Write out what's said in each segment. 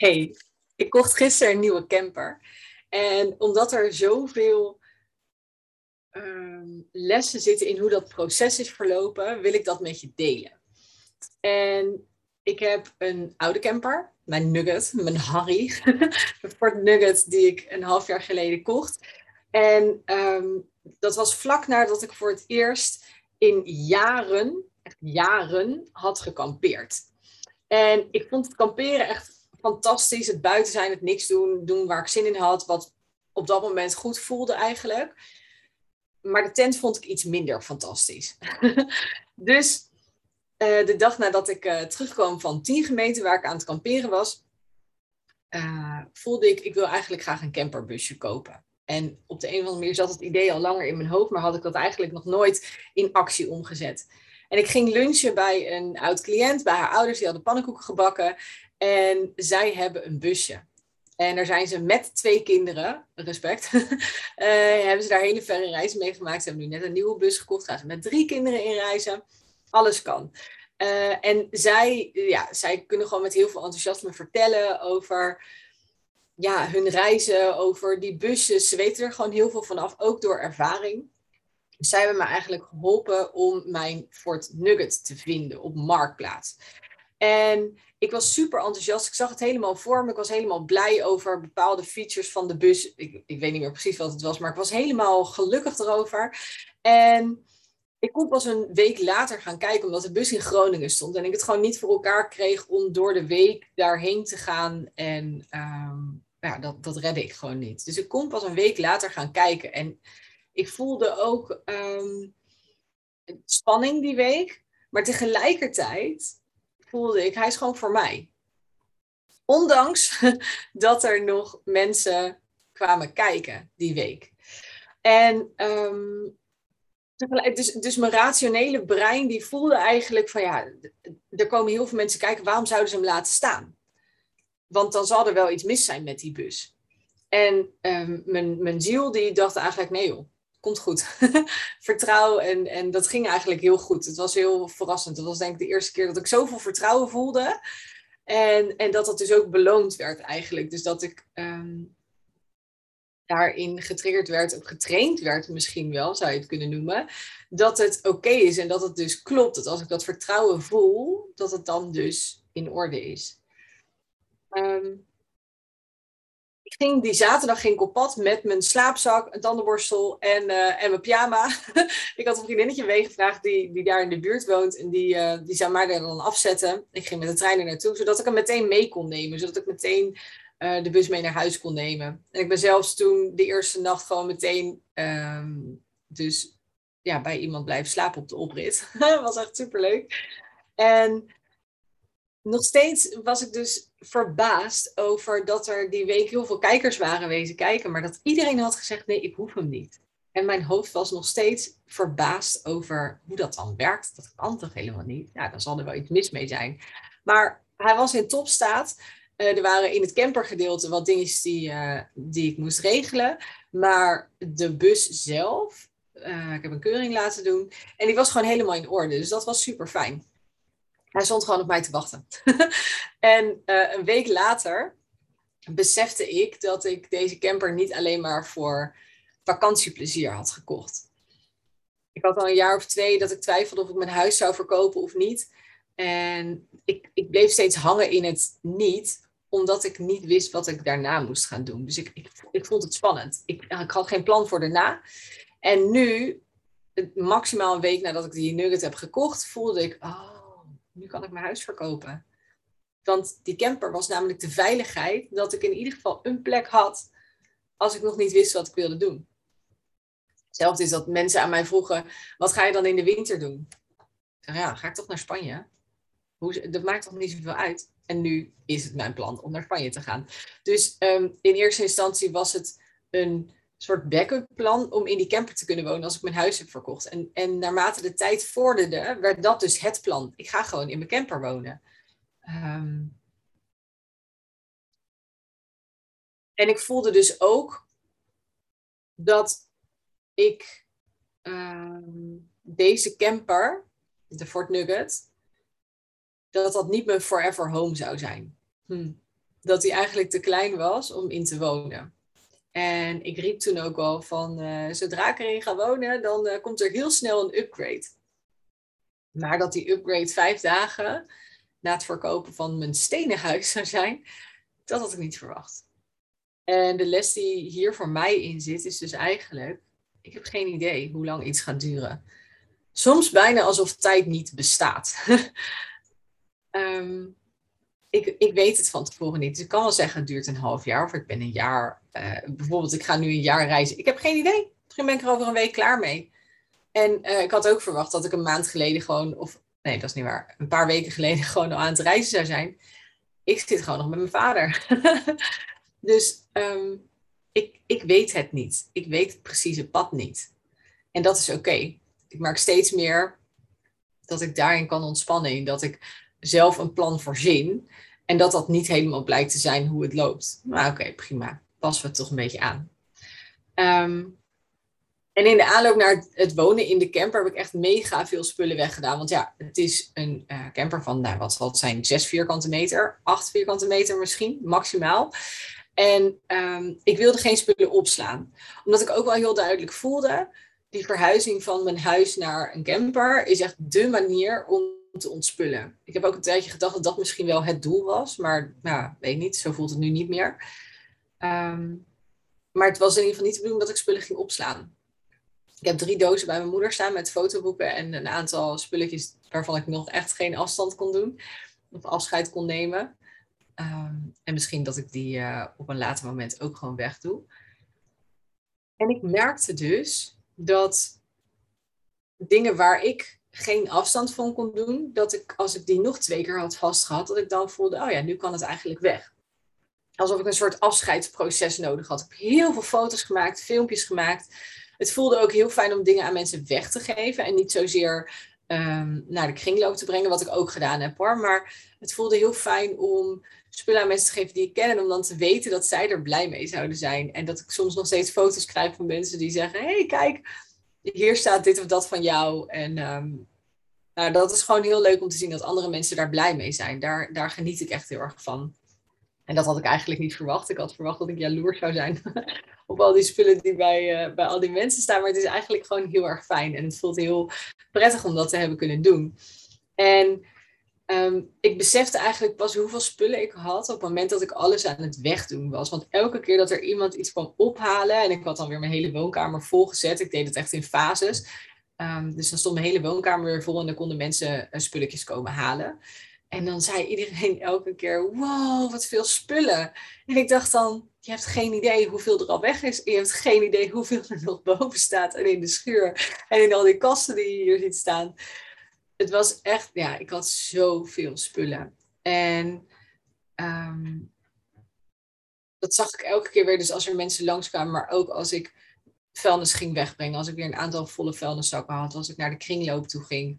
Hey, ik kocht gisteren een nieuwe camper. En omdat er zoveel um, lessen zitten in hoe dat proces is verlopen, wil ik dat met je delen. En ik heb een oude camper, mijn Nugget, mijn Harry, de Ford Nugget die ik een half jaar geleden kocht. En um, dat was vlak nadat ik voor het eerst in jaren, echt jaren, had gekampeerd. En ik vond het kamperen echt fantastisch. Het buiten zijn, het niks doen, doen waar ik zin in had, wat op dat moment goed voelde eigenlijk. Maar de tent vond ik iets minder fantastisch. dus uh, de dag nadat ik uh, terugkwam van tien gemeenten waar ik aan het kamperen was, uh, voelde ik, ik wil eigenlijk graag een camperbusje kopen. En op de een of andere manier zat het idee al langer in mijn hoofd, maar had ik dat eigenlijk nog nooit in actie omgezet. En ik ging lunchen bij een oud cliënt, bij haar ouders, die hadden pannenkoeken gebakken. En zij hebben een busje. En daar zijn ze met twee kinderen, respect, uh, hebben ze daar hele verre reizen mee gemaakt. Ze hebben nu net een nieuwe bus gekocht, gaan ze met drie kinderen inreizen. Alles kan. Uh, en zij, ja, zij kunnen gewoon met heel veel enthousiasme vertellen over ja, hun reizen, over die busjes. Ze weten er gewoon heel veel vanaf, ook door ervaring. Zij hebben me eigenlijk geholpen om mijn Ford Nugget te vinden op Marktplaats. En ik was super enthousiast. Ik zag het helemaal voor me. Ik was helemaal blij over bepaalde features van de bus. Ik, ik weet niet meer precies wat het was, maar ik was helemaal gelukkig erover. En ik kon pas een week later gaan kijken, omdat de bus in Groningen stond. En ik het gewoon niet voor elkaar kreeg om door de week daarheen te gaan. En um, ja, dat, dat redde ik gewoon niet. Dus ik kon pas een week later gaan kijken. En ik voelde ook um, spanning die week. Maar tegelijkertijd voelde ik, hij is gewoon voor mij. Ondanks dat er nog mensen kwamen kijken die week. En um, dus, dus mijn rationele brein die voelde eigenlijk van ja, er komen heel veel mensen kijken, waarom zouden ze hem laten staan? Want dan zal er wel iets mis zijn met die bus. En um, mijn, mijn ziel die dacht eigenlijk, nee joh, komt goed. Vertrouw en, en dat ging eigenlijk heel goed. Het was heel verrassend. Het was denk ik de eerste keer dat ik zoveel vertrouwen voelde. En, en dat dat dus ook beloond werd eigenlijk. Dus dat ik um, daarin getriggerd werd, of getraind werd misschien wel, zou je het kunnen noemen. Dat het oké is en dat het dus klopt. Dat als ik dat vertrouwen voel, dat het dan dus in orde is. Ik ging die zaterdag ging ik op pad met mijn slaapzak, een tandenborstel en, uh, en mijn pyjama. ik had een vriendinnetje meegevraagd die, die daar in de buurt woont. En die, uh, die zou mij daar dan afzetten. Ik ging met de trein er naartoe, zodat ik hem meteen mee kon nemen. Zodat ik meteen uh, de bus mee naar huis kon nemen. En ik ben zelfs toen de eerste nacht gewoon meteen um, dus, ja, bij iemand blijven slapen op de oprit. was echt superleuk. En nog steeds was ik dus verbaasd over dat er die week heel veel kijkers waren wezen kijken, maar dat iedereen had gezegd: nee, ik hoef hem niet. En mijn hoofd was nog steeds verbaasd over hoe dat dan werkt. Dat kan toch helemaal niet? Ja, dan zal er wel iets mis mee zijn. Maar hij was in topstaat. Uh, er waren in het campergedeelte wat dingen die, uh, die ik moest regelen. Maar de bus zelf, uh, ik heb een keuring laten doen. En die was gewoon helemaal in orde. Dus dat was super fijn. Hij stond gewoon op mij te wachten. en uh, een week later besefte ik dat ik deze camper niet alleen maar voor vakantieplezier had gekocht. Ik had al een jaar of twee dat ik twijfelde of ik mijn huis zou verkopen of niet. En ik, ik bleef steeds hangen in het niet, omdat ik niet wist wat ik daarna moest gaan doen. Dus ik, ik, ik vond het spannend. Ik, had geen plan voor daarna. En nu, maximaal een week nadat ik die nugget heb gekocht, voelde ik, oh, nu kan ik mijn huis verkopen. Want die camper was namelijk de veiligheid dat ik in ieder geval een plek had als ik nog niet wist wat ik wilde doen. Hetzelfde is dat mensen aan mij vroegen, wat ga je dan in de winter doen? Ik zeg, ja, ga ik toch naar Spanje? Hoe, dat maakt toch niet zoveel uit? En nu is het mijn plan om naar Spanje te gaan. Dus um, in eerste instantie was het een soort backup plan om in die camper te kunnen wonen als ik mijn huis heb verkocht. En, en naarmate de tijd vorderde, werd dat dus het plan. Ik ga gewoon in mijn camper wonen. Um, en ik voelde dus ook dat ik um, deze camper, de Fort Nugget, dat dat niet mijn forever home zou zijn. Hm. dat die eigenlijk te klein was om in te wonen. En ik riep toen ook al van, uh, zodra ik erin ga wonen, dan uh, komt er heel snel een upgrade. Maar dat die upgrade vijf dagen na het verkopen van mijn stenen huis zou zijn, dat had ik niet verwacht. En de les die hier voor mij in zit, is dus eigenlijk, ik heb geen idee hoe lang iets gaat duren. Soms bijna alsof tijd niet bestaat. um, ik, ik weet het van tevoren niet. Dus ik kan wel zeggen, het duurt een half jaar of ik ben een jaar. Uh, bijvoorbeeld, ik ga nu een jaar reizen. Ik heb geen idee. Misschien ben ik er over een week klaar mee. En uh, ik had ook verwacht dat ik een maand geleden gewoon, of nee, dat is niet waar, een paar weken geleden gewoon al aan het reizen zou zijn. Ik zit gewoon nog met mijn vader. dus um, ik, ik weet het niet. Ik weet het precieze pad niet. En dat is oké. Ik merk steeds meer dat ik daarin kan ontspannen. Dat ik zelf een plan voorzien. En dat dat niet helemaal blijkt te zijn hoe het loopt. Maar oké, prima. Passen we het toch een beetje aan. Um, en in de aanloop naar het wonen in de camper heb ik echt mega veel spullen weggedaan. Want ja, het is een uh, camper van, nou, wat zal het zijn, 6 vierkante meter, 8 vierkante meter misschien, maximaal. En um, ik wilde geen spullen opslaan. Omdat ik ook wel heel duidelijk voelde, die verhuizing van mijn huis naar een camper is echt de manier om te ontspullen. Ik heb ook een tijdje gedacht dat dat misschien wel het doel was, maar nou, weet niet, zo voelt het nu niet meer. Um, maar het was in ieder geval niet de bedoeling dat ik spullen ging opslaan. Ik heb drie dozen bij mijn moeder staan met fotoboeken en een aantal spulletjes waarvan ik nog echt geen afstand kon doen of afscheid kon nemen. Um, en misschien dat ik die uh, op een later moment ook gewoon wegdoe. En ik merkte dus dat dingen waar ik geen afstand van kon doen, dat ik als ik die nog twee keer had vastgehad, dat ik dan voelde, oh ja, nu kan het eigenlijk weg. Alsof ik een soort afscheidsproces nodig had. Ik heb heel veel foto's gemaakt, filmpjes gemaakt. Het voelde ook heel fijn om dingen aan mensen weg te geven en niet zozeer um, naar de kringloop te brengen, wat ik ook gedaan heb hoor. Maar het voelde heel fijn om spullen aan mensen te geven die ik ken en om dan te weten dat zij er blij mee zouden zijn. En dat ik soms nog steeds foto's krijg van mensen die zeggen, hey, kijk, hier staat dit of dat van jou. En um, nou, dat is gewoon heel leuk om te zien dat andere mensen daar blij mee zijn. Daar, daar geniet ik echt heel erg van. En dat had ik eigenlijk niet verwacht. Ik had verwacht dat ik jaloers zou zijn op al die spullen die bij, uh, bij al die mensen staan. Maar het is eigenlijk gewoon heel erg fijn. En het voelt heel prettig om dat te hebben kunnen doen. En um, ik besefte eigenlijk pas hoeveel spullen ik had op het moment dat ik alles aan het wegdoen was. Want elke keer dat er iemand iets kwam ophalen, en ik had dan weer mijn hele woonkamer volgezet, ik deed het echt in fases. Um, dus dan stond mijn hele woonkamer weer vol en dan konden mensen uh, spulletjes komen halen. En dan zei iedereen elke keer: Wow, wat veel spullen. En ik dacht dan: Je hebt geen idee hoeveel er al weg is. En je hebt geen idee hoeveel er nog boven staat. En in de schuur. En in al die kasten die je hier ziet staan het was echt, ja, ik had zoveel spullen. En um, dat zag ik elke keer weer. Dus als er mensen langskwamen, maar ook als ik vuilnis ging wegbrengen. Als ik weer een aantal volle vuilniszakken had. Als ik naar de kringloop toe ging.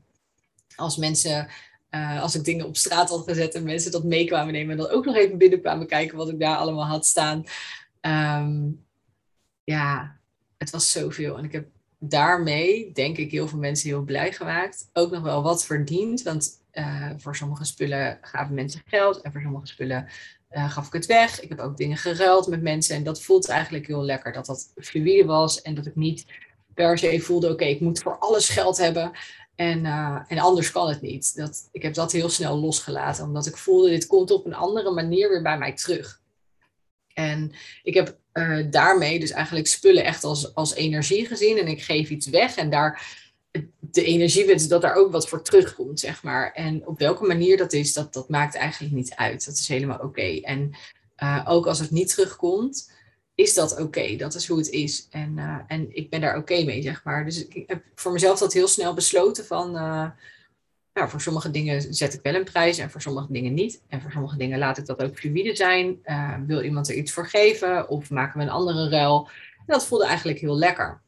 Als mensen, uh, als ik dingen op straat had gezet en mensen dat meekwamen nemen. En dan ook nog even binnenkwamen kijken wat ik daar allemaal had staan. Um, ja, het was zoveel. En ik heb daarmee, denk ik, heel veel mensen heel blij gemaakt. Ook nog wel wat verdiend, want uh, voor sommige spullen gaven mensen geld en voor sommige spullen uh, gaf ik het weg. Ik heb ook dingen geruild met mensen en dat voelt eigenlijk heel lekker. Dat dat fluïde was en dat ik niet per se voelde, oké, ik moet voor alles geld hebben. En, uh, en anders kan het niet. Dat, ik heb dat heel snel losgelaten, omdat ik voelde, dit komt op een andere manier weer bij mij terug. En ik heb uh, daarmee dus eigenlijk spullen echt als, als energie gezien. En ik geef iets weg en daar de energie wens dat daar ook wat voor terugkomt, zeg maar. En op welke manier dat is, dat, dat maakt eigenlijk niet uit. Dat is helemaal oké. En uh, ook als het niet terugkomt, is dat oké. Dat is hoe het is. En, uh, en ik ben daar oké mee, zeg maar. Dus ik heb voor mezelf dat heel snel besloten van nou, voor sommige dingen zet ik wel een prijs en voor sommige dingen niet. En voor sommige dingen laat ik dat ook fluïde zijn. Uh, wil iemand er iets voor geven of maken we een andere ruil? En dat voelde eigenlijk heel lekker.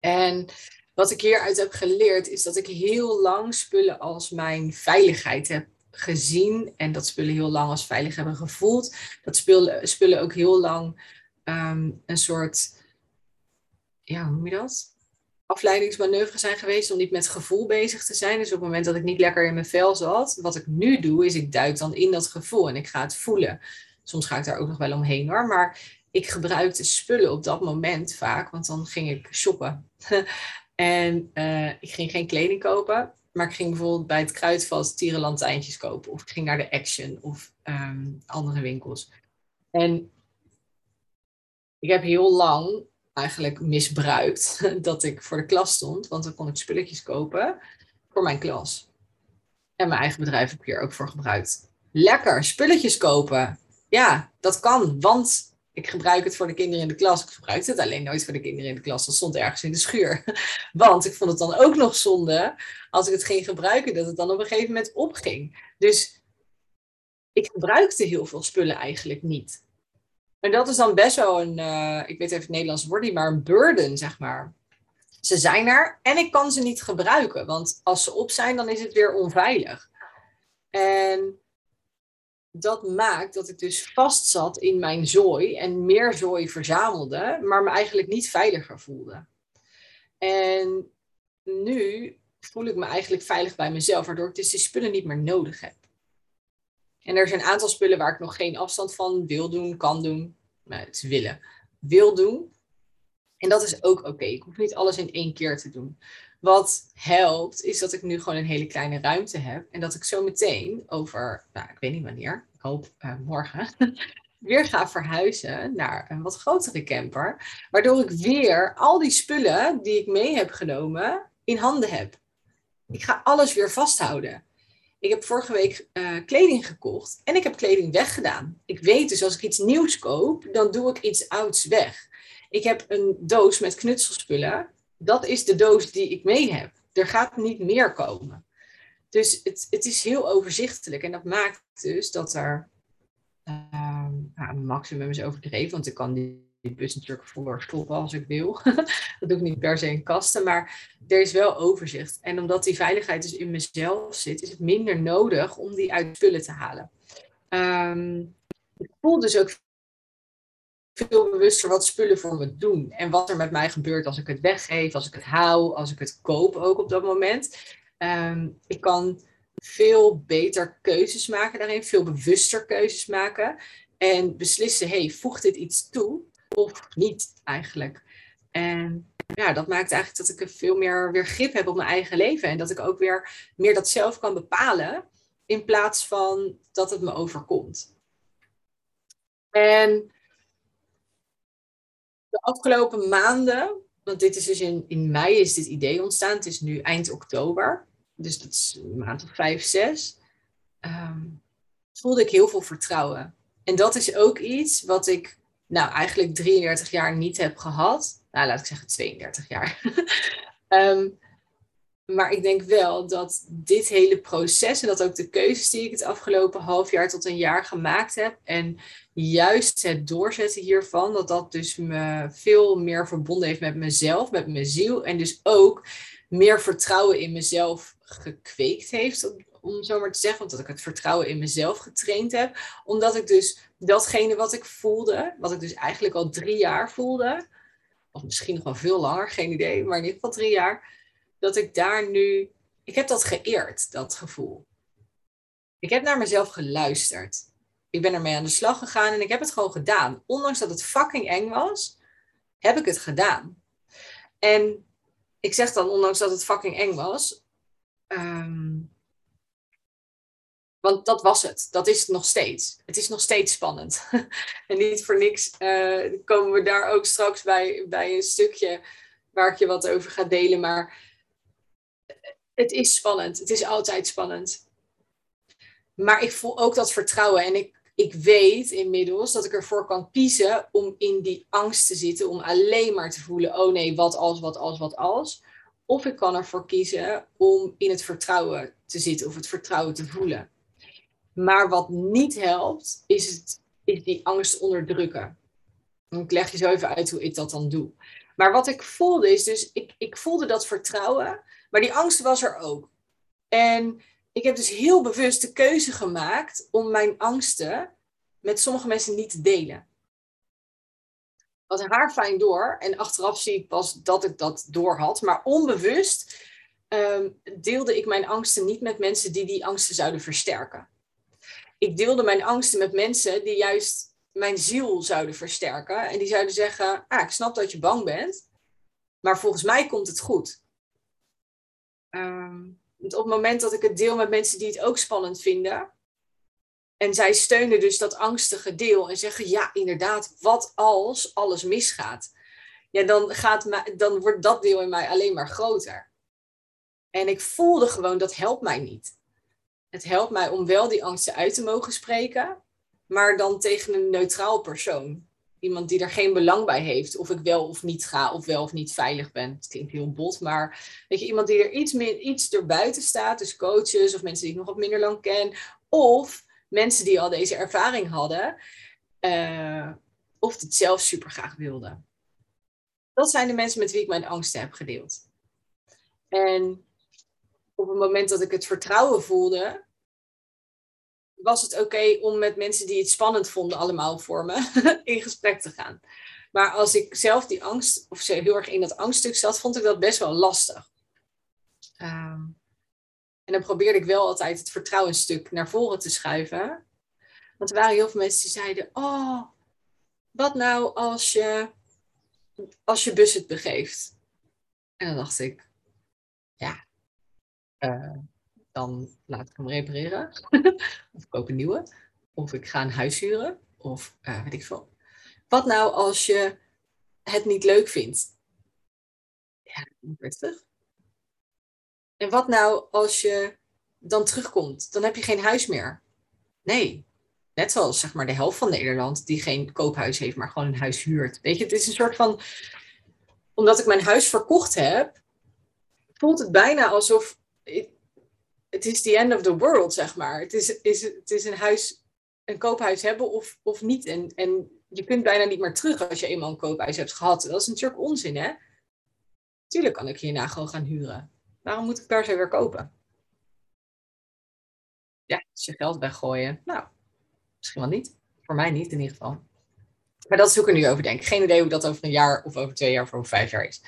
En wat ik hieruit heb geleerd is dat ik heel lang spullen als mijn veiligheid heb gezien. En dat spullen heel lang als veilig hebben gevoeld. Dat spullen, spullen ook heel lang um, een soort, ja, hoe noem je dat? afleidingsmanoeuvres zijn geweest om niet met gevoel bezig te zijn. Dus op het moment dat ik niet lekker in mijn vel zat, wat ik nu doe, is ik duik dan in dat gevoel en ik ga het voelen. Soms ga ik daar ook nog wel omheen hoor, maar ik gebruikte spullen op dat moment vaak, want dan ging ik shoppen. en uh, ik ging geen kleding kopen, maar ik ging bijvoorbeeld bij het Kruidvat tierenlantijntjes kopen. Of ik ging naar de Action of um, andere winkels. En ik heb heel lang eigenlijk misbruikt dat ik voor de klas stond, want dan kon ik spulletjes kopen voor mijn klas. En mijn eigen bedrijf heb ik hier ook voor gebruikt. Lekker, spulletjes kopen. Ja, dat kan, want ik gebruik het voor de kinderen in de klas. Ik gebruikte het alleen nooit voor de kinderen in de klas. Dat stond ergens in de schuur. Want ik vond het dan ook nog zonde als ik het ging gebruiken, dat het dan op een gegeven moment opging. Dus ik gebruikte heel veel spullen eigenlijk niet. En dat is dan best wel een, uh, ik weet even het Nederlandse woord niet, maar een burden, zeg maar. Ze zijn er en ik kan ze niet gebruiken, want als ze op zijn, dan is het weer onveilig. En dat maakt dat ik dus vast zat in mijn zooi en meer zooi verzamelde, maar me eigenlijk niet veiliger voelde. En nu voel ik me eigenlijk veilig bij mezelf, waardoor ik dus die spullen niet meer nodig heb. En er zijn een aantal spullen waar ik nog geen afstand van wil doen, kan doen. Nou, het is willen. Wil doen. En dat is ook oké. Ik hoef niet alles in één keer te doen. Wat helpt, is dat ik nu gewoon een hele kleine ruimte heb. En dat ik zo meteen over, nou, ik weet niet wanneer, ik hoop uh, morgen, weer ga verhuizen naar een wat grotere camper. Waardoor ik weer al die spullen die ik mee heb genomen in handen heb. Ik ga alles weer vasthouden. Ik heb vorige week uh, kleding gekocht en ik heb kleding weggedaan. Ik weet dus als ik iets nieuws koop, dan doe ik iets ouds weg. Ik heb een doos met knutselspullen. Dat is de doos die ik mee heb. Er gaat niet meer komen. Dus het, het is heel overzichtelijk en dat maakt dus dat er uh, maximum is overdreven, want ik kan die bus natuurlijk voor stoppen als ik wil. dat doe ik niet per se in kasten, maar er is wel overzicht. En omdat die veiligheid dus in mezelf zit, is het minder nodig om die uit spullen te halen. Um, ik voel dus ook veel bewuster wat spullen voor me doen. En wat er met mij gebeurt als ik het weggeef, als ik het hou, als ik het koop ook op dat moment. Um, ik kan veel beter keuzes maken daarin, veel bewuster keuzes maken. En beslissen, hey, voegt dit iets toe? of niet eigenlijk. En ja, dat maakt eigenlijk dat ik veel meer weer grip heb op mijn eigen leven. En dat ik ook weer meer dat zelf kan bepalen. In plaats van dat het me overkomt. En de afgelopen maanden, want dit is dus in, in mei is dit idee ontstaan. Het is nu eind oktober. Dus dat is een maand of vijf, zes. Ehm, voelde ik heel veel vertrouwen. En dat is ook iets wat ik nou eigenlijk 33 jaar niet heb gehad. Nou, laat ik zeggen 32 jaar. Ehm, maar ik denk wel dat dit hele proces en dat ook de keuzes die ik het afgelopen half jaar tot een jaar gemaakt heb. En juist het doorzetten hiervan, dat dat dus me veel meer verbonden heeft met mezelf, met mijn ziel. En dus ook meer vertrouwen in mezelf gekweekt heeft, om zo maar te zeggen. Want dat ik het vertrouwen in mezelf getraind heb. Omdat ik dus datgene wat ik voelde, wat ik dus eigenlijk al drie jaar voelde, of misschien nog wel veel langer, geen idee, maar in ieder geval drie jaar, dat ik daar nu, ik heb dat geëerd, dat gevoel. Ik heb naar mezelf geluisterd. Ik ben ermee aan de slag gegaan en ik heb het gewoon gedaan. Ondanks dat het fucking eng was, heb ik het gedaan. En ik zeg dan, ondanks dat het fucking eng was, ehm, want dat was het. Dat is het nog steeds. Het is nog steeds spannend. en niet voor niks uh, komen we daar ook straks bij, bij een stukje waar ik je wat over ga delen. Maar het is spannend. Het is altijd spannend. Maar ik voel ook dat vertrouwen. En ik, ik weet inmiddels dat ik ervoor kan kiezen om in die angst te zitten. Om alleen maar te voelen, oh nee, wat als, wat als, wat als. Of ik kan ervoor kiezen om in het vertrouwen te zitten of het vertrouwen te voelen. Maar wat niet helpt, is, het, is die angst onderdrukken. Ik leg je zo even uit hoe ik dat dan doe. Maar wat ik voelde is dus, ik, ik voelde dat vertrouwen, maar die angst was er ook. En ik heb dus heel bewust de keuze gemaakt om mijn angsten met sommige mensen niet te delen. had haar fijn door. En achteraf zie ik pas dat ik dat door had. Maar onbewust ehm, deelde ik mijn angsten niet met mensen die die angsten zouden versterken. Ik deelde mijn angsten met mensen die juist mijn ziel zouden versterken. En die zouden zeggen, ah, ik snap dat je bang bent. Maar volgens mij komt het goed. Um, op het moment dat ik het deel met mensen die het ook spannend vinden, en zij steunen dus dat angstige deel en zeggen, ja, inderdaad, wat als alles misgaat? Ja, dan, gaat dan wordt dat deel in mij alleen maar groter. En ik voelde gewoon, dat helpt mij niet. Het helpt mij om wel die angsten uit te mogen spreken, maar dan tegen een neutraal persoon. Iemand die er geen belang bij heeft of ik wel of niet ga, of wel of niet veilig ben. Het klinkt heel bot, maar weet je, iemand die er iets, meer, iets erbuiten staat, dus coaches of mensen die ik nog wat minder lang ken, of mensen die al deze ervaring hadden, uh, of het zelf super graag wilden. Dat zijn de mensen met wie ik mijn angsten heb gedeeld. En op het moment dat ik het vertrouwen voelde, was het oké om met mensen die het spannend vonden, allemaal voor me, in gesprek te gaan. Maar als ik zelf die angst, of heel erg in dat angststuk zat, vond ik dat best wel lastig. Um, en dan probeerde ik wel altijd het vertrouwensstuk naar voren te schuiven. Want er waren heel veel mensen die zeiden: Oh, wat nou als je, als je bus het begeeft? En dan dacht ik: Ja, uh, dan laat ik hem repareren. of ik koop een nieuwe. Of ik ga een huis huren. Of uh, weet ik veel. Wat nou als je het niet leuk vindt? Ja, rustig. En wat nou als je dan terugkomt? Dan heb je geen huis meer. Nee. Net zoals zeg maar de helft van Nederland die geen koophuis heeft, maar gewoon een huis huurt. Weet je, het is een soort van. Omdat ik mijn huis verkocht heb, voelt het bijna alsof. Het is the end of the world, zeg maar. Het is, is, het is een huis, een koophuis hebben of, of niet. En, en je kunt bijna niet meer terug als je eenmaal een koophuis hebt gehad. Dat is natuurlijk onzin, hè? Tuurlijk kan ik hierna gewoon gaan huren. Waarom moet ik per se weer kopen? Ja, als je geld weggooien. Nou, misschien wel niet. Voor mij niet in ieder geval. Maar dat is hoe ik er nu over denk. Geen idee hoe dat over een jaar of over twee jaar of over vijf jaar is.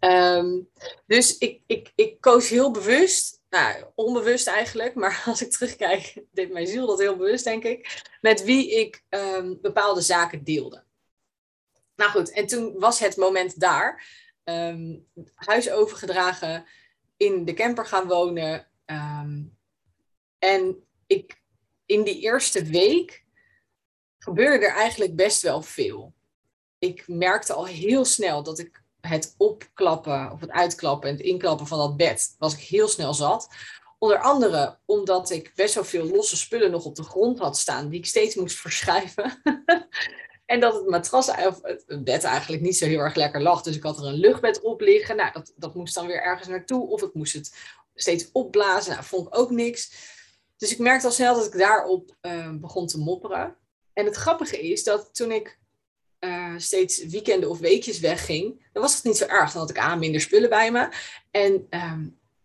Um, dus ik, ik, ik koos heel bewust, nou, onbewust eigenlijk, maar als ik terugkijk, deed mijn ziel dat heel bewust, denk ik, met wie ik um, bepaalde zaken deelde. Nou goed, en toen was het moment daar. Um, huis overgedragen, in de camper gaan wonen. Ehm, en ik, in die eerste week gebeurde er eigenlijk best wel veel. Ik merkte al heel snel dat ik het opklappen of het uitklappen en het inklappen van dat bed, was ik heel snel zat. Onder andere omdat ik best wel veel losse spullen nog op de grond had staan, die ik steeds moest verschuiven. En dat het matras, of het bed eigenlijk niet zo heel erg lekker lag. Dus ik had er een luchtbed op liggen. Nou, dat, dat moest dan weer ergens naartoe. Of ik moest het steeds opblazen. Nou, vond ik ook niks. Dus ik merkte al snel dat ik daarop uh, begon te mopperen. En het grappige is dat toen ik uh, steeds weekenden of weekjes wegging, dan was het niet zo erg. Dan had ik A, minder spullen bij me. En uh,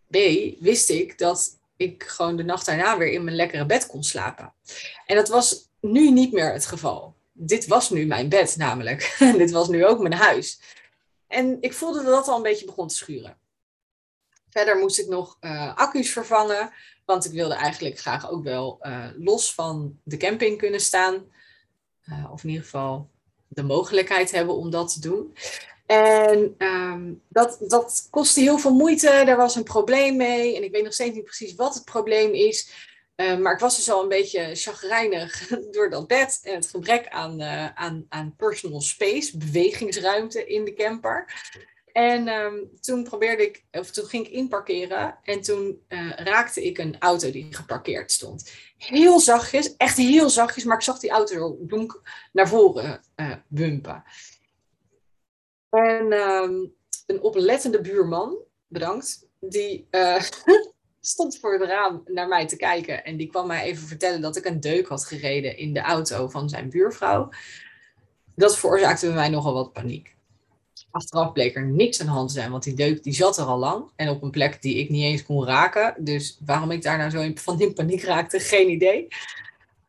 B, wist ik dat ik gewoon de nacht daarna weer in mijn lekkere bed kon slapen. En dat was nu niet meer het geval dit was nu mijn bed namelijk. En dit was nu ook mijn huis. En ik voelde dat dat al een beetje begon te schuren. Verder moest ik nog uh, accu's vervangen, want ik wilde eigenlijk graag ook wel uh, los van de camping kunnen staan. Of in ieder geval de mogelijkheid hebben om dat te doen. En um, dat, dat kostte heel veel moeite. Er was een probleem mee. En ik weet nog steeds niet precies wat het probleem is. Uh, maar ik was dus al een beetje chagrijnig door dat bed en het gebrek aan, uh, aan, aan personal space, bewegingsruimte in de camper. En um, toen probeerde ik, of toen ging ik inparkeren en toen uh, raakte ik een auto die geparkeerd stond. Heel zachtjes, echt heel zachtjes, maar ik zag die auto donk naar voren bumpen. En um, een oplettende buurman, bedankt, die stond voor het raam naar mij te kijken. En die kwam mij even vertellen dat ik een deuk had gereden in de auto van zijn buurvrouw. Dat veroorzaakte bij mij nogal wat paniek. Achteraf bleek er niks aan de hand zijn, want die deuk die zat er al lang. En op een plek die ik niet eens kon raken. Dus waarom ik daar nou zo van in paniek raakte, geen idee.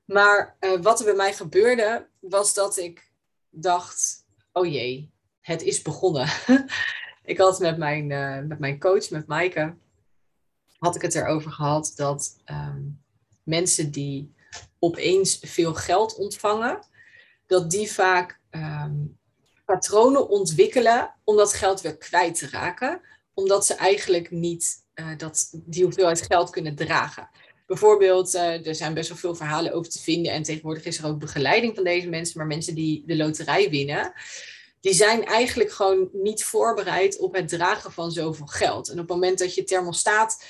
Maar uh, wat er bij mij gebeurde, was dat ik dacht, oh jee, het is begonnen. ik had met mijn, uh, met mijn coach, met Maaike, had ik het erover gehad dat ehm, mensen die opeens veel geld ontvangen, dat die vaak ehm, patronen ontwikkelen om dat geld weer kwijt te raken, omdat ze eigenlijk niet uh, dat, die hoeveelheid geld kunnen dragen. Bijvoorbeeld, uh, er zijn best wel veel verhalen over te vinden en tegenwoordig is er ook begeleiding van deze mensen, maar mensen die de loterij winnen, die zijn eigenlijk gewoon niet voorbereid op het dragen van zoveel geld. En op het moment dat je thermostaat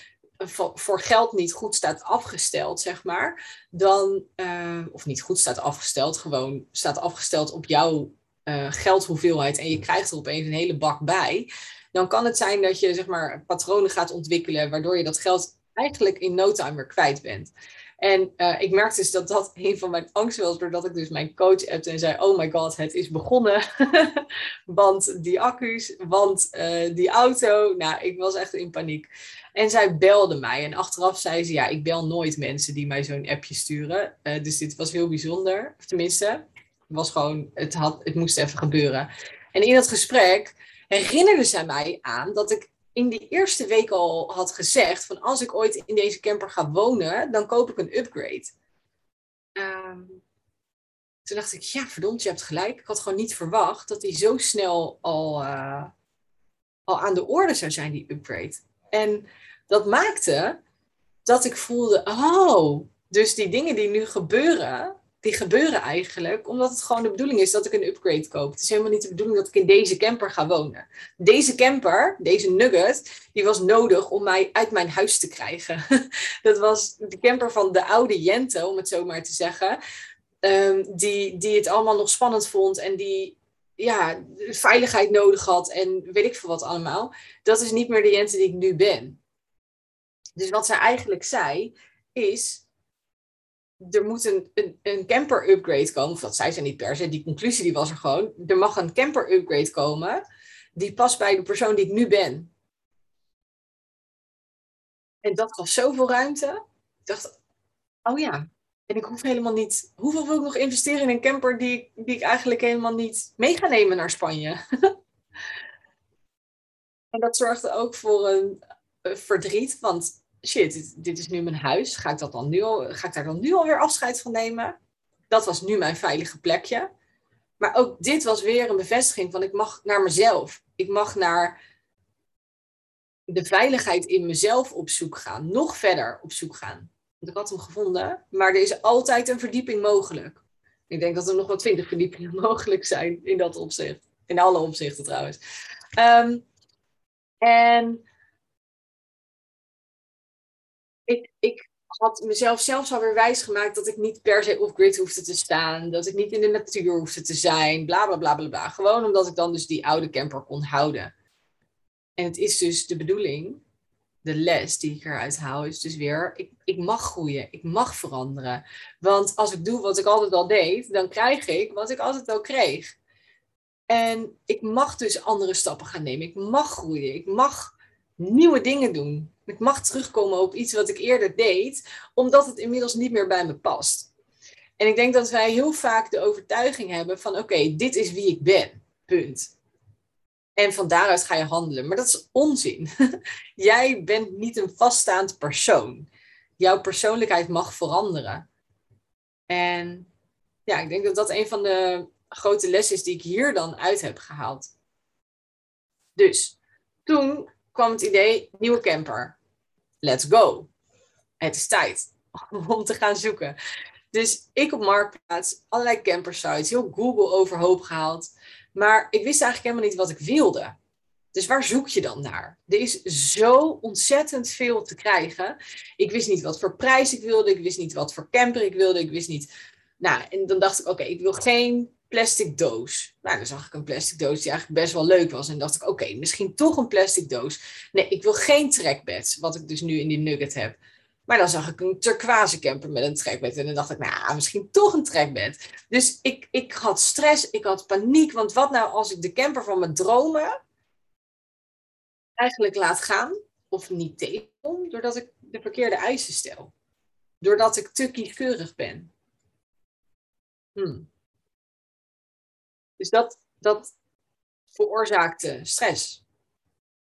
voor geld niet goed staat afgesteld, zeg maar, dan, uh, of niet goed staat afgesteld, gewoon staat afgesteld op jouw uh, geldhoeveelheid en je krijgt er opeens een hele bak bij, dan kan het zijn dat je zeg maar patronen gaat ontwikkelen waardoor je dat geld eigenlijk in no time weer kwijt bent. En uh, ik merkte dus dat dat een van mijn angsten was, doordat ik dus mijn coach appte en zei, oh my god, het is begonnen. want die accu's, want uh, die auto, nou, ik was echt in paniek. En zij belde mij en achteraf zei ze, ja, ik bel nooit mensen die mij zo'n appje sturen. Uh, dus dit was heel bijzonder, tenminste, was gewoon, het, had, het moest even gebeuren. En in dat gesprek herinnerde zij mij aan dat ik in die eerste week al had gezegd van als ik ooit in deze camper ga wonen, dan koop ik een upgrade. Um, toen dacht ik, ja verdomd, je hebt gelijk. Ik had gewoon niet verwacht dat die zo snel al, uh, al aan de orde zou zijn, die upgrade. En dat maakte dat ik voelde, oh, dus die dingen die nu gebeuren, die gebeuren eigenlijk omdat het gewoon de bedoeling is dat ik een upgrade koop. Het is helemaal niet de bedoeling dat ik in deze camper ga wonen. Deze camper, deze Nugget, die was nodig om mij uit mijn huis te krijgen. dat was de camper van de oude Jente, om het zo maar te zeggen. Um, die, die het allemaal nog spannend vond en die ja, veiligheid nodig had en weet ik veel wat allemaal. Dat is niet meer de Jente die ik nu ben. Dus wat zij eigenlijk zei, is er moet een, een, een, camper upgrade komen. Of dat zei ze niet per se, die conclusie die was er gewoon. Er mag een camper upgrade komen die past bij de persoon die ik nu ben. En dat gaf zoveel ruimte. Ik dacht, oh ja, en ik hoef helemaal niet. Hoeveel wil ik nog investeren in een camper die, die ik eigenlijk helemaal niet mee ga nemen naar Spanje? en dat zorgde ook voor een verdriet, want shit, dit, is nu mijn huis. Ga ik, dat dan nu ga ik daar dan nu alweer afscheid van nemen? Dat was nu mijn veilige plekje. Maar ook dit was weer een bevestiging van ik mag naar mezelf. Ik mag naar de veiligheid in mezelf op zoek gaan. Nog verder op zoek gaan. Want ik had hem gevonden, maar er is altijd een verdieping mogelijk. Ik denk dat er nog wel twintig verdiepingen mogelijk zijn in dat opzicht. In alle opzichten trouwens. Um, en ik, ik had mezelf zelfs alweer wijs gemaakt dat ik niet per se off-grid hoefde te staan. Dat ik niet in de natuur hoefde te zijn. Bla bla bla bla bla. Gewoon omdat ik dan dus die oude camper kon houden. En het is dus de bedoeling, de les die ik eruit haal, is dus weer: ik, ik mag groeien. Ik mag veranderen. Want als ik doe wat ik altijd al deed, dan krijg ik wat ik altijd al kreeg. En ik mag dus andere stappen gaan nemen. Ik mag groeien. Ik mag nieuwe dingen doen. Ik mag terugkomen op iets wat ik eerder deed, omdat het inmiddels niet meer bij me past. En ik denk dat wij heel vaak de overtuiging hebben van oké, dit is wie ik ben. Punt. En van daaruit ga je handelen. Maar dat is onzin. Jij bent niet een vaststaand persoon. Jouw persoonlijkheid mag veranderen. En ja, ik denk dat dat een van de grote lessen is die ik hier dan uit heb gehaald. Dus toen kwam het idee, nieuwe camper. Let's go. Het is tijd om te gaan zoeken. Dus ik op Marktplaats, allerlei campersites, heel Google overhoop gehaald. Maar ik wist eigenlijk helemaal niet wat ik wilde. Dus waar zoek je dan naar? Er is zo ontzettend veel te krijgen. Ik wist niet wat voor prijs ik wilde. Ik wist niet wat voor camper ik wilde. Ik wist niet. Nou, en dan dacht ik: oké, ik wil geen plastic doos. Nou, dan zag ik een plastic doos die eigenlijk best wel leuk was. En dacht ik, oké, misschien toch een plastic doos. Nee, ik wil geen trackbeds, wat ik dus nu in die Nugget heb. Maar dan zag ik een turquoise camper met een trackbed. En dan dacht ik, nou, misschien toch een trackbed. Dus ik, ik had stress, ik had paniek. Want wat nou als ik de camper van mijn dromen eigenlijk laat gaan? Of niet tegenkom, doordat ik de verkeerde eisen stel. Doordat ik te kieskeurig ben. Hmm. Dus dat, dat veroorzaakte stress.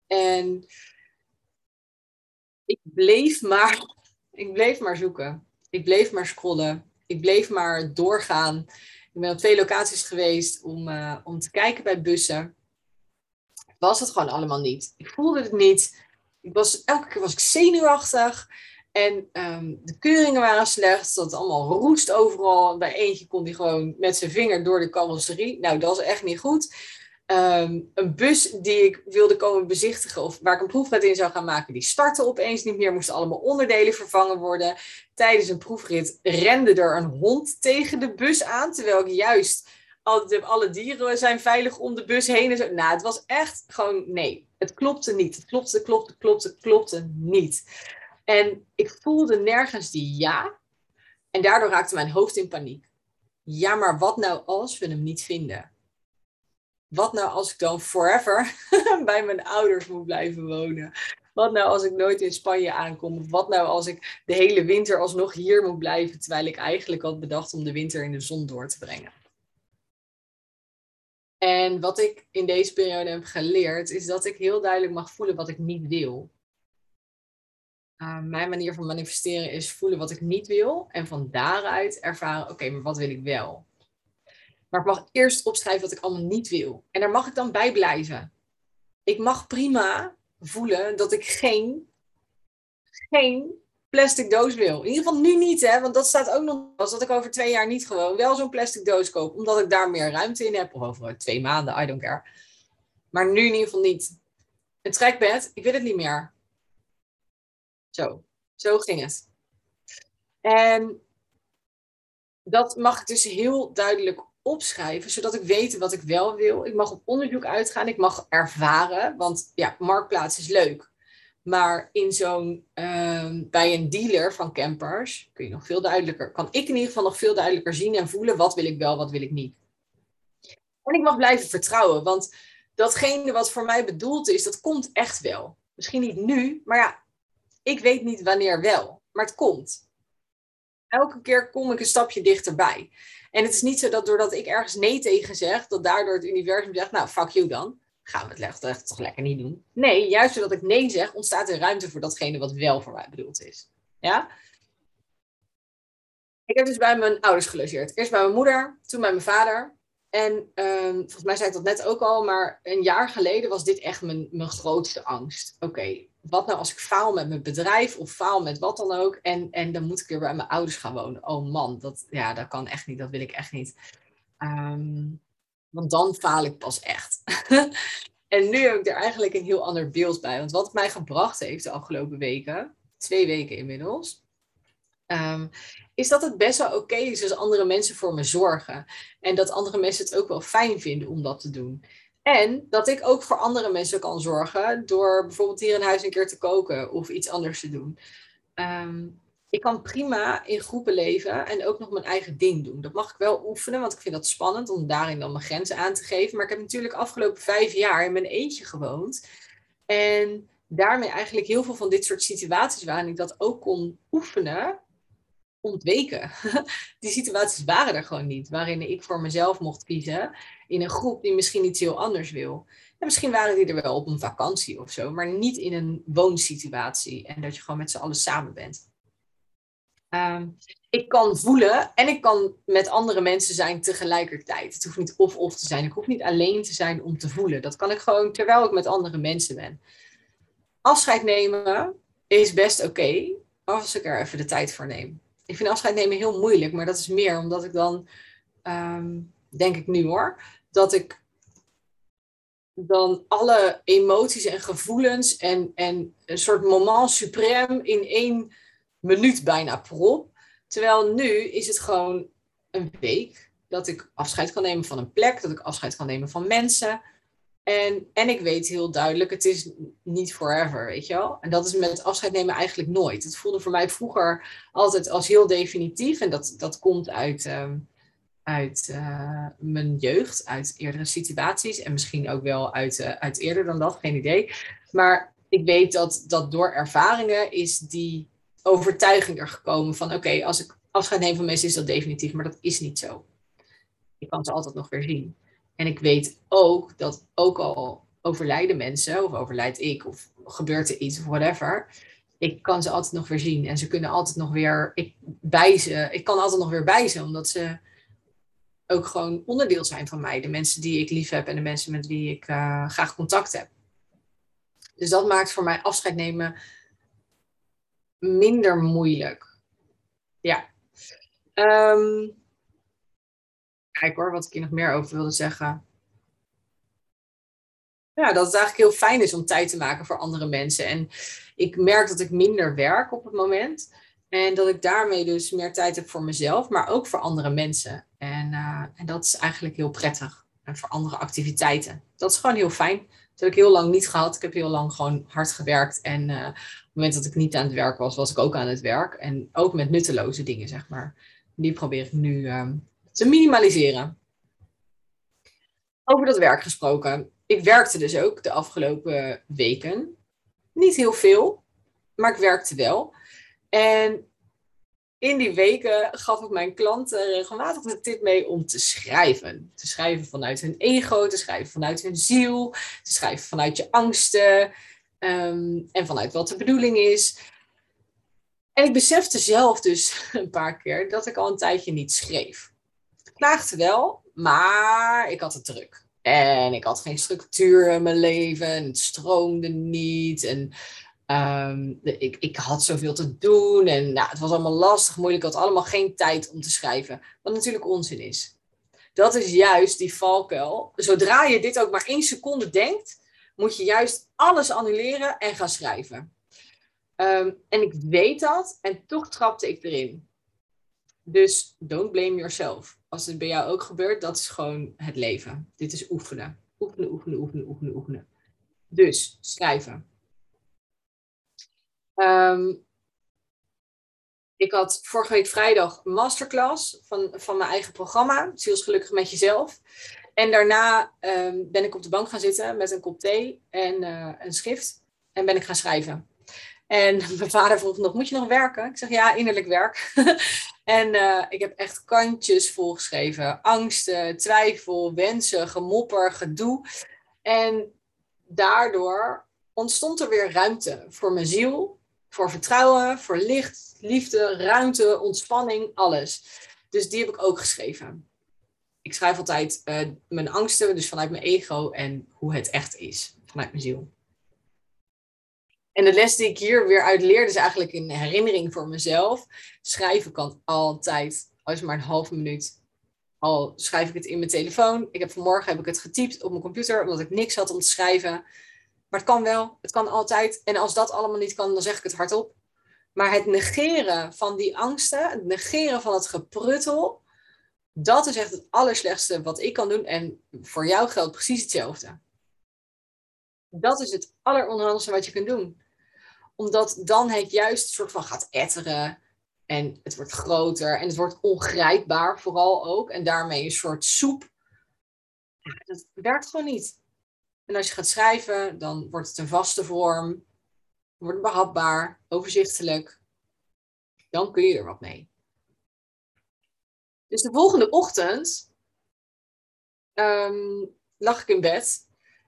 En ik bleef maar, ik bleef maar zoeken. Ik bleef maar scrollen. Ik bleef maar doorgaan. Ik ben op twee locaties geweest om, uh, om te kijken bij bussen. Was het gewoon allemaal niet. Ik voelde het niet. Ik was, elke keer was ik zenuwachtig. En um, de keuringen waren slecht. Het allemaal roest overal. Bij eentje kon hij gewoon met zijn vinger door de carrosserie. Nou, dat was echt niet goed. Ehm, een bus die ik wilde komen bezichtigen of waar ik een proefrit in zou gaan maken, die startte opeens niet meer, moesten allemaal onderdelen vervangen worden. Tijdens een proefrit rende er een hond tegen de bus aan, terwijl ik juist alle, alle dieren zijn veilig om de bus heen en zo. Nou, het was echt gewoon, nee, het klopte niet. Het klopte, klopte, klopte, klopte niet. En ik voelde nergens die ja. En daardoor raakte mijn hoofd in paniek. Ja, maar wat nou als we hem niet vinden? wat nou als ik dan forever bij mijn ouders moet blijven wonen? Wat nou als ik nooit in Spanje aankom? Wat nou als ik de hele winter alsnog hier moet blijven, terwijl ik eigenlijk had bedacht om de winter in de zon door te brengen? En wat ik in deze periode heb geleerd, is dat ik heel duidelijk mag voelen wat ik niet wil. Uh, mijn manier van manifesteren is voelen wat ik niet wil en van daaruit ervaren, oké, maar wat wil ik wel? Maar ik mag eerst opschrijven wat ik allemaal niet wil. En daar mag ik dan bij blijven. Ik mag prima voelen dat ik geen, geen plastic doos wil. In ieder geval nu niet, hè, want dat staat ook nog als dat ik over twee jaar niet gewoon wel zo'n plastic doos koop, omdat ik daar meer ruimte in heb. Of over twee maanden, I don't care. Maar nu in ieder geval niet. Een trekbed, ik wil het niet meer. Zo, zo ging het. En dat mag ik dus heel duidelijk opschrijven, zodat ik weet wat ik wel wil. Ik mag op onderzoek uitgaan, ik mag ervaren, want ja, marktplaats is leuk. Maar in zo'n, ehm, bij een dealer van campers kun je nog veel duidelijker, kan ik in ieder geval nog veel duidelijker zien en voelen wat wil ik wel, wat wil ik niet. En ik mag blijven vertrouwen, want datgene wat voor mij bedoeld is, dat komt echt wel. Misschien niet nu, maar ja, ik weet niet wanneer wel, maar het komt. Elke keer kom ik een stapje dichterbij. En het is niet zo dat doordat ik ergens nee tegen zeg, dat daardoor het universum zegt, nou, fuck you dan. Gaan we het echt toch lekker niet doen. Nee, juist doordat ik nee zeg, ontstaat er ruimte voor datgene wat wel voor mij bedoeld is. Ja? Ik heb dus bij mijn ouders gelogeerd. Eerst bij mijn moeder, toen bij mijn vader. En um, volgens mij zei ik dat net ook al, maar een jaar geleden was dit echt mijn, mijn grootste angst. Oké, wat nou als ik faal met mijn bedrijf of faal met wat dan ook en, en dan moet ik weer bij mijn ouders gaan wonen. Oh man, dat, ja, dat kan echt niet, dat wil ik echt niet. Ehm, want dan faal ik pas echt. en nu heb ik er eigenlijk een heel ander beeld bij. Want wat het mij gebracht heeft de afgelopen weken, twee weken inmiddels, ehm, is dat het best wel oké is als andere mensen voor me zorgen. En dat andere mensen het ook wel fijn vinden om dat te doen. En dat ik ook voor andere mensen kan zorgen door bijvoorbeeld hier in huis een keer te koken of iets anders te doen. Ehm, ik kan prima in groepen leven en ook nog mijn eigen ding doen. Dat mag ik wel oefenen, want ik vind dat spannend om daarin dan mijn grenzen aan te geven. Maar ik heb natuurlijk afgelopen vijf jaar in mijn eentje gewoond. En daarmee eigenlijk heel veel van dit soort situaties waarin ik dat ook kon oefenen, ontweken. Die situaties waren er gewoon niet, waarin ik voor mezelf mocht kiezen in een groep die misschien iets heel anders wil. En misschien waren die er wel op een vakantie of zo, maar niet in een woonsituatie en dat je gewoon met z'n allen samen bent. Ehm, ik kan voelen en ik kan met andere mensen zijn tegelijkertijd. Het hoeft niet of-of te zijn. Ik hoef niet alleen te zijn om te voelen. Dat kan ik gewoon terwijl ik met andere mensen ben. Afscheid nemen is best oké als ik er even de tijd voor neem ik vind afscheid nemen heel moeilijk, maar dat is meer omdat ik dan, ehm, denk ik nu hoor, dat ik dan alle emoties en gevoelens en, en een soort moment suprême in één minuut bijna prop. Terwijl nu is het gewoon een week dat ik afscheid kan nemen van een plek, dat ik afscheid kan nemen van mensen. En, en ik weet heel duidelijk, het is niet forever, weet je wel. En dat is met afscheid nemen eigenlijk nooit. Het voelde voor mij vroeger altijd als heel definitief. En dat, dat komt uit, ehm, uit uh, mijn jeugd, uit eerdere situaties. En misschien ook wel uit, uh, uit eerder dan dat, geen idee. Maar ik weet dat, dat door ervaringen is die overtuiging er gekomen van... oké, als ik afscheid neem van mensen is dat definitief, maar dat is niet zo. Je kan ze altijd nog weer zien. En ik weet ook dat ook al overlijden mensen, of overlijd ik, of gebeurt er iets, of whatever, ik kan ze altijd nog weer zien. En ze kunnen altijd nog weer ik, bij ze. Ik kan altijd nog weer bij ze, omdat ze ook gewoon onderdeel zijn van mij. De mensen die ik lief heb en de mensen met wie ik uh, graag contact heb. Dus dat maakt voor mij afscheid nemen minder moeilijk. Ja. Um, kijk hoor, wat ik hier nog meer over wilde zeggen. Ja, dat het eigenlijk heel fijn is om tijd te maken voor andere mensen. En ik merk dat ik minder werk op het moment. En dat ik daarmee dus meer tijd heb voor mezelf, maar ook voor andere mensen. En, uh, en dat is eigenlijk heel prettig. En voor andere activiteiten. Dat is gewoon heel fijn. Dat heb ik heel lang niet gehad. Ik heb heel lang gewoon hard gewerkt. En uh, op het moment dat ik niet aan het werk was, was ik ook aan het werk. En ook met nutteloze dingen, zeg maar. Die probeer ik nu uh, te minimaliseren. Over dat werk gesproken. Ik werkte dus ook de afgelopen weken. Niet heel veel, maar ik werkte wel. En in die weken gaf ik mijn klanten regelmatig de tip mee om te schrijven. Te schrijven vanuit hun ego, te schrijven vanuit hun ziel, te schrijven vanuit je angsten um, en vanuit wat de bedoeling is. En ik besefte zelf dus een paar keer dat ik al een tijdje niet schreef. Ik klaagde wel, maar ik had het druk. En ik had geen structuur in mijn leven en het stroomde niet. En Ehm, ik, ik had zoveel te doen en nou, het was allemaal lastig, moeilijk. Ik had allemaal geen tijd om te schrijven. Wat natuurlijk onzin is. Dat is juist die valkuil. Zodra je dit ook maar één seconde denkt, moet je juist alles annuleren en gaan schrijven. Ehm, en ik weet dat en toch trapte ik erin. Dus don't blame yourself. Als het bij jou ook gebeurt, dat is gewoon het leven. Dit is oefenen. Oefenen, oefenen, oefenen, oefenen, oefenen. Dus schrijven. Um, ik had vorige week vrijdag een masterclass van, van mijn eigen programma, Zielsgelukkig met jezelf. En daarna um, ben ik op de bank gaan zitten met een kop thee en uh, een schrift. En ben ik gaan schrijven. En mijn vader vroeg nog, moet je nog werken? Ik zeg, ja, innerlijk werk. en uh, ik heb echt kantjes volgeschreven. Angsten, twijfel, wensen, gemopper, gedoe. En daardoor ontstond er weer ruimte voor mijn ziel, voor vertrouwen, voor licht, liefde, ruimte, ontspanning, alles. Dus die heb ik ook geschreven. Ik schrijf altijd uh, mijn angsten, dus vanuit mijn ego en hoe het echt is, vanuit mijn ziel. En de les die ik hier weer uit leer, is eigenlijk een herinnering voor mezelf. Schrijven kan altijd, al is maar een halve minuut. Al schrijf ik het in mijn telefoon. Ik heb vanmorgen heb ik het getypt op mijn computer, omdat ik niks had om te schrijven. Maar het kan wel, het kan altijd. En als dat allemaal niet kan, dan zeg ik het hardop. Maar het negeren van die angsten, het negeren van het gepruttel, dat is echt het allerslechtste wat ik kan doen. En voor jou geldt precies hetzelfde. Dat is het alleronhandigste wat je kunt doen. Omdat dan het juist soort van gaat etteren. En het wordt groter en het wordt ongrijpbaar vooral ook. En daarmee een soort soep. dat werkt gewoon niet. En als je gaat schrijven, dan wordt het een vaste vorm, wordt behapbaar, overzichtelijk. Dan kun je er wat mee. Dus de volgende ochtend um, lag ik in bed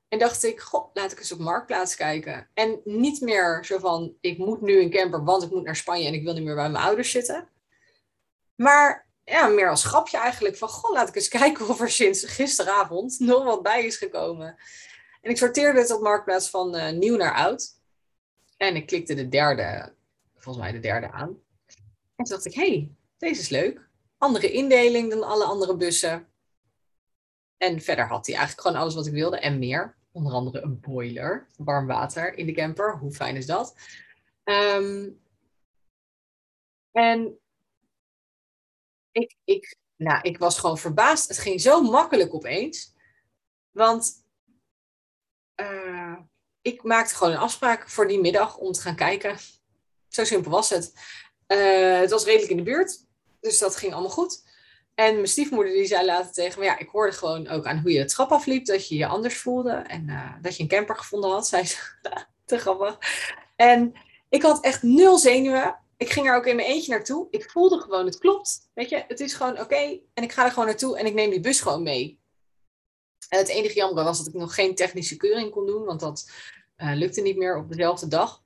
en dacht ik, goh, laat ik eens op Marktplaats kijken. En niet meer zo van, ik moet nu een camper, want ik moet naar Spanje en ik wil niet meer bij mijn ouders zitten. Maar ja, meer als grapje eigenlijk van, goh, laat ik eens kijken of er sinds gisteravond nog wat bij is gekomen. En ik sorteerde het op Marktplaats van uh, nieuw naar oud. En ik klikte de derde, volgens mij de derde aan. En toen dacht ik, hé, hey, deze is leuk. Andere indeling dan alle andere bussen. En verder had hij eigenlijk gewoon alles wat ik wilde en meer. Onder andere een boiler, warm water in de camper. Hoe fijn is dat? Um, en ik, ik, nou, ik was gewoon verbaasd. Het ging zo makkelijk opeens. Want uh, ik maakte gewoon een afspraak voor die middag om te gaan kijken. Zo simpel was het. Uh, het was redelijk in de buurt, dus dat ging allemaal goed. En mijn stiefmoeder die zei later tegen me, ja, ik hoorde gewoon ook aan hoe je het trap afliep, dat je je anders voelde en uh, dat je een camper gevonden had, zei ze. Te grappig. En ik had echt nul zenuwen. Ik ging er ook in mijn eentje naartoe. Ik voelde gewoon, het klopt. Weet je, het is gewoon oké. En ik ga er gewoon naartoe en ik neem die bus gewoon mee. En het enige jammer was dat ik nog geen technische keuring kon doen, want dat uh, lukte niet meer op dezelfde dag.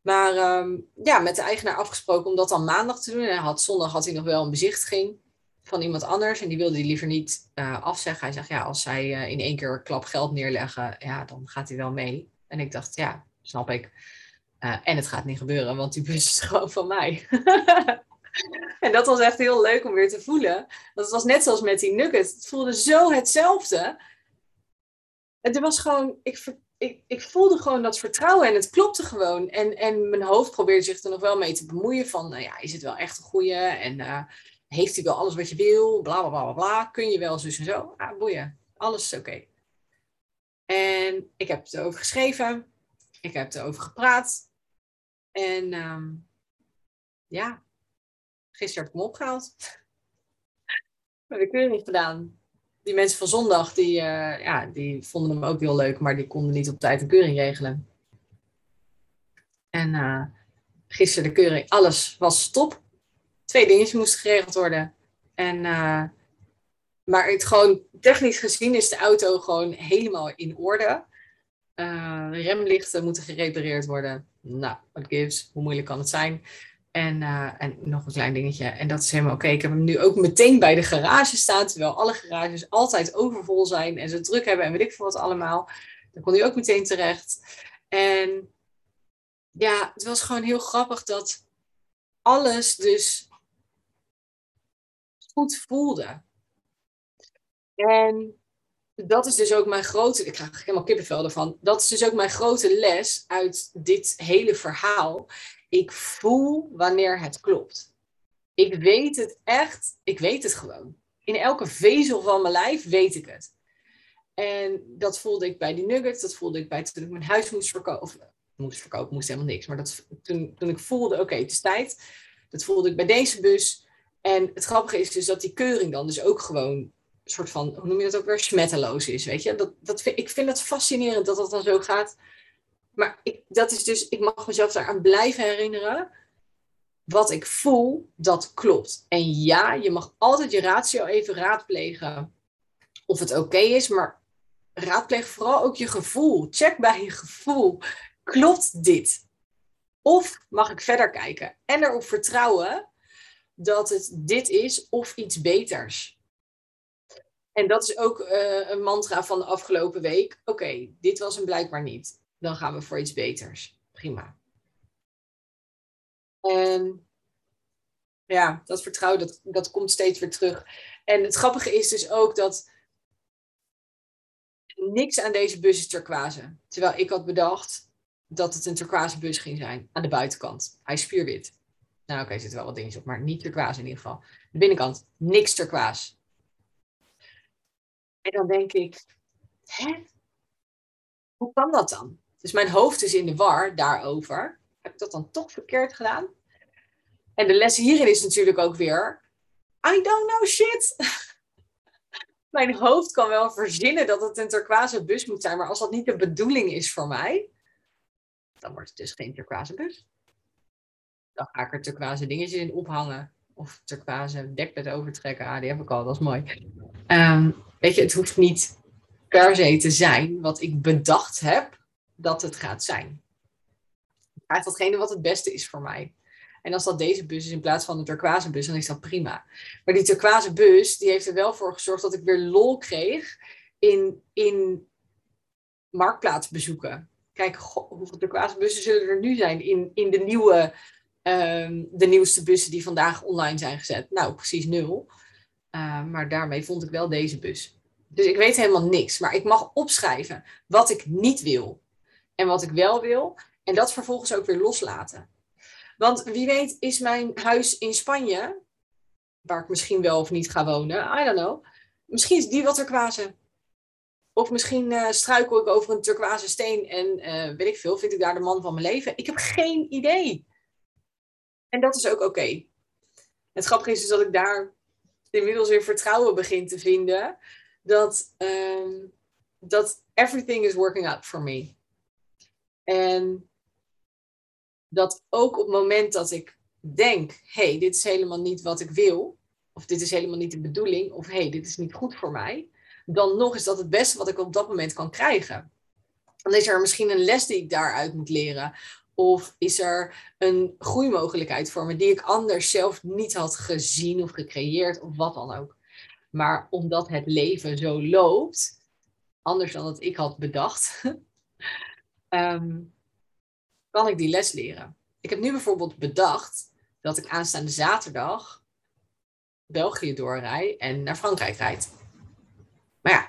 Maar ehm, ja, met de eigenaar afgesproken om dat dan maandag te doen. En hij had, zondag had hij nog wel een bezichtiging van iemand anders. En die wilde hij liever niet uh, afzeggen. Hij zegt, ja, als zij uh, in één keer klap geld neerleggen, ja, dan gaat hij wel mee. En ik dacht, ja, snap ik. En het gaat niet gebeuren, want die bus is gewoon van mij. en dat was echt heel leuk om weer te voelen. Dat was net zoals met die nuggets. Het voelde zo hetzelfde. Het was gewoon, ik, ik, ik voelde gewoon dat vertrouwen en het klopte gewoon. En, en mijn hoofd probeerde zich er nog wel mee te bemoeien van, nou ja, is het wel echt een goeie? En uh, heeft hij wel alles wat je wil? Bla, bla, bla, bla, Kun je wel zo en zo? Ah, boeien. Alles is oké. En ik heb het erover geschreven. Ik heb het erover gepraat. En um, ja, gisteren heb ik hem opgehaald. ik weer niet gedaan die mensen van zondag, die, uh, ja, die vonden hem ook heel leuk, maar die konden niet op tijd een keuring regelen. En uh, gisteren de keuring, alles was top. Twee dingetjes moesten geregeld worden. En, uh, maar het gewoon, technisch gezien is de auto gewoon helemaal in orde. de remlichten moeten gerepareerd worden. Nou, what gives? Hoe moeilijk kan het zijn? En, uh, en nog een klein dingetje. En dat is helemaal oké. Ik heb hem nu ook meteen bij de garage staan. Terwijl alle garages altijd overvol zijn. En ze druk hebben en weet ik veel wat allemaal. Dan kon hij ook meteen terecht. En ja, het was gewoon heel grappig dat alles dus goed voelde. En dat is dus ook mijn grote, ik krijg helemaal kippenvel ervan. Dat is dus ook mijn grote les uit dit hele verhaal. Ik voel wanneer het klopt. Ik weet het echt, ik weet het gewoon. In elke vezel van mijn lijf weet ik het. En dat voelde ik bij die nuggets, dat voelde ik bij toen ik mijn huis moest verkopen. Of moest verkopen, moest helemaal niks. Maar dat, toen, toen ik voelde, oké, het is tijd. Dat voelde ik bij deze bus. En het grappige is dus dat die keuring dan dus ook gewoon een soort van, hoe noem je dat ook weer, smetteloos is, weet je. Dat, dat ik vind het fascinerend dat dat dan zo gaat. Maar ik, dat is dus, ik mag mezelf daaraan blijven herinneren. Wat ik voel, dat klopt. En ja, je mag altijd je ratio even raadplegen of het oké is, maar raadpleeg vooral ook je gevoel. Check bij je gevoel. Klopt dit? Of mag ik verder kijken en erop vertrouwen dat het dit is of iets beters? En dat is ook uh, een mantra van de afgelopen week. Oké, dit was hem blijkbaar niet dan gaan we voor iets beters. Prima. En ja, dat vertrouwen, dat, dat komt steeds weer terug. En het grappige is dus ook dat niks aan deze bus is turquoise. Terwijl ik had bedacht dat het een turquoise bus ging zijn. Aan de buitenkant. Hij is spierwit. Nou oké, er zitten wel wat dingetjes op, maar niet turquoise in ieder geval. De binnenkant, niks turquoise. En dan denk ik, hè? Hoe kan dat dan? Dus mijn hoofd is in de war daarover. Heb ik dat dan toch verkeerd gedaan? En de les hierin is natuurlijk ook weer: I don't know shit. mijn hoofd kan wel verzinnen dat het een turquoise bus moet zijn, maar als dat niet de bedoeling is voor mij, dan wordt het dus geen turquoise bus. Dan ga ik er turquoise dingetjes in ophangen. Of turquoise dekbed overtrekken. Ah, die heb ik al, dat is mooi. Um, weet je, het hoeft niet per se te zijn wat ik bedacht heb dat het gaat zijn. Ik datgene wat het beste is voor mij. En als dat deze bus is in plaats van de turquoise bus, dan is dat prima. Maar die turquoise bus, die heeft er wel voor gezorgd dat ik weer lol kreeg in, in marktplaatsbezoeken. Kijk, hoeveel turquoise bussen zullen er nu zijn in, in de, nieuwe, ehm, de nieuwste bussen die vandaag online zijn gezet? Nou, precies nul. Uh, maar daarmee vond ik wel deze bus. Dus ik weet helemaal niks. Maar ik mag opschrijven wat ik niet wil en wat ik wel wil. En dat vervolgens ook weer loslaten. Want wie weet is mijn huis in Spanje, waar ik misschien wel of niet ga wonen, I don't know. Misschien is die wat turquoise. Of misschien uh, struikel ik over een turquoise steen en uh, weet ik veel, vind ik daar de man van mijn leven. Ik heb geen idee. En dat is ook oké. Het grappige is dus dat ik daar inmiddels weer vertrouwen begin te vinden. Dat, um, dat everything is working out for me. En dat ook op het moment dat ik denk, hey, dit is helemaal niet wat ik wil, of dit is helemaal niet de bedoeling, of hey, dit is niet goed voor mij, dan nog is dat het beste wat ik op dat moment kan krijgen. Dan is er misschien een les die ik daaruit moet leren. Of is er een groeimogelijkheid voor me die ik anders zelf niet had gezien of gecreëerd of wat dan ook. Maar omdat het leven zo loopt, anders dan dat ik had bedacht, ehm, kan ik die les leren. Ik heb nu bijvoorbeeld bedacht dat ik aanstaande zaterdag België doorrij en naar Frankrijk rijd. Maar ja,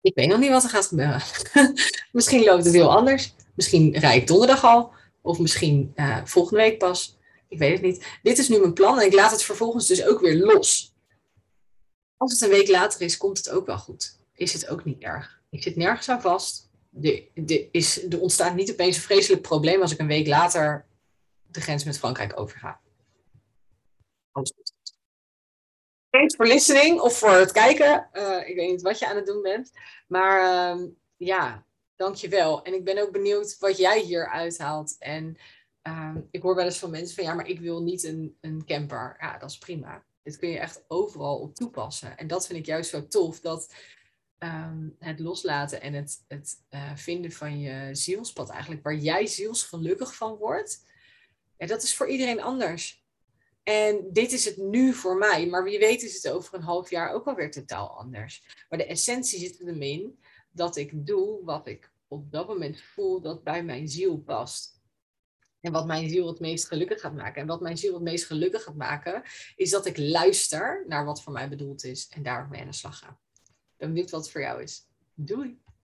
ik weet nog niet wat er gaat gebeuren. misschien loopt het heel anders. Misschien rijd ik donderdag al. Of misschien uh, volgende week pas. Ik weet het niet. Dit is nu mijn plan en ik laat het vervolgens dus ook weer los. Als het een week later is, komt het ook wel goed. Is het ook niet erg. Ik zit nergens aan vast. Er, is, er ontstaat niet opeens een vreselijk probleem als ik een week later de grens met Frankrijk overga. Thanks for listening of voor het kijken. Uh, ik weet niet wat je aan het doen bent. Maar uh, ja, dankjewel. En ik ben ook benieuwd wat jij hier uithaalt. En uh, ik hoor wel eens van mensen van ja, maar ik wil niet een, een camper. Ja, dat is prima. Dit kun je echt overal op toepassen. En dat vind ik juist zo tof. Dat ehm, het loslaten en het, het uh, vinden van je zielspad eigenlijk. Waar jij zielsgelukkig van wordt. Dat is voor iedereen anders. En dit is het nu voor mij, maar wie weet is het over een half jaar ook alweer totaal anders. Maar de essentie zit er in dat ik doe wat ik op dat moment voel dat bij mijn ziel past. En wat mijn ziel het meest gelukkig gaat maken. En wat mijn ziel het meest gelukkig gaat maken, is dat ik luister naar wat voor mij bedoeld is en daar mee aan de slag ga. Ben benieuwd wat het voor jou is. Doei!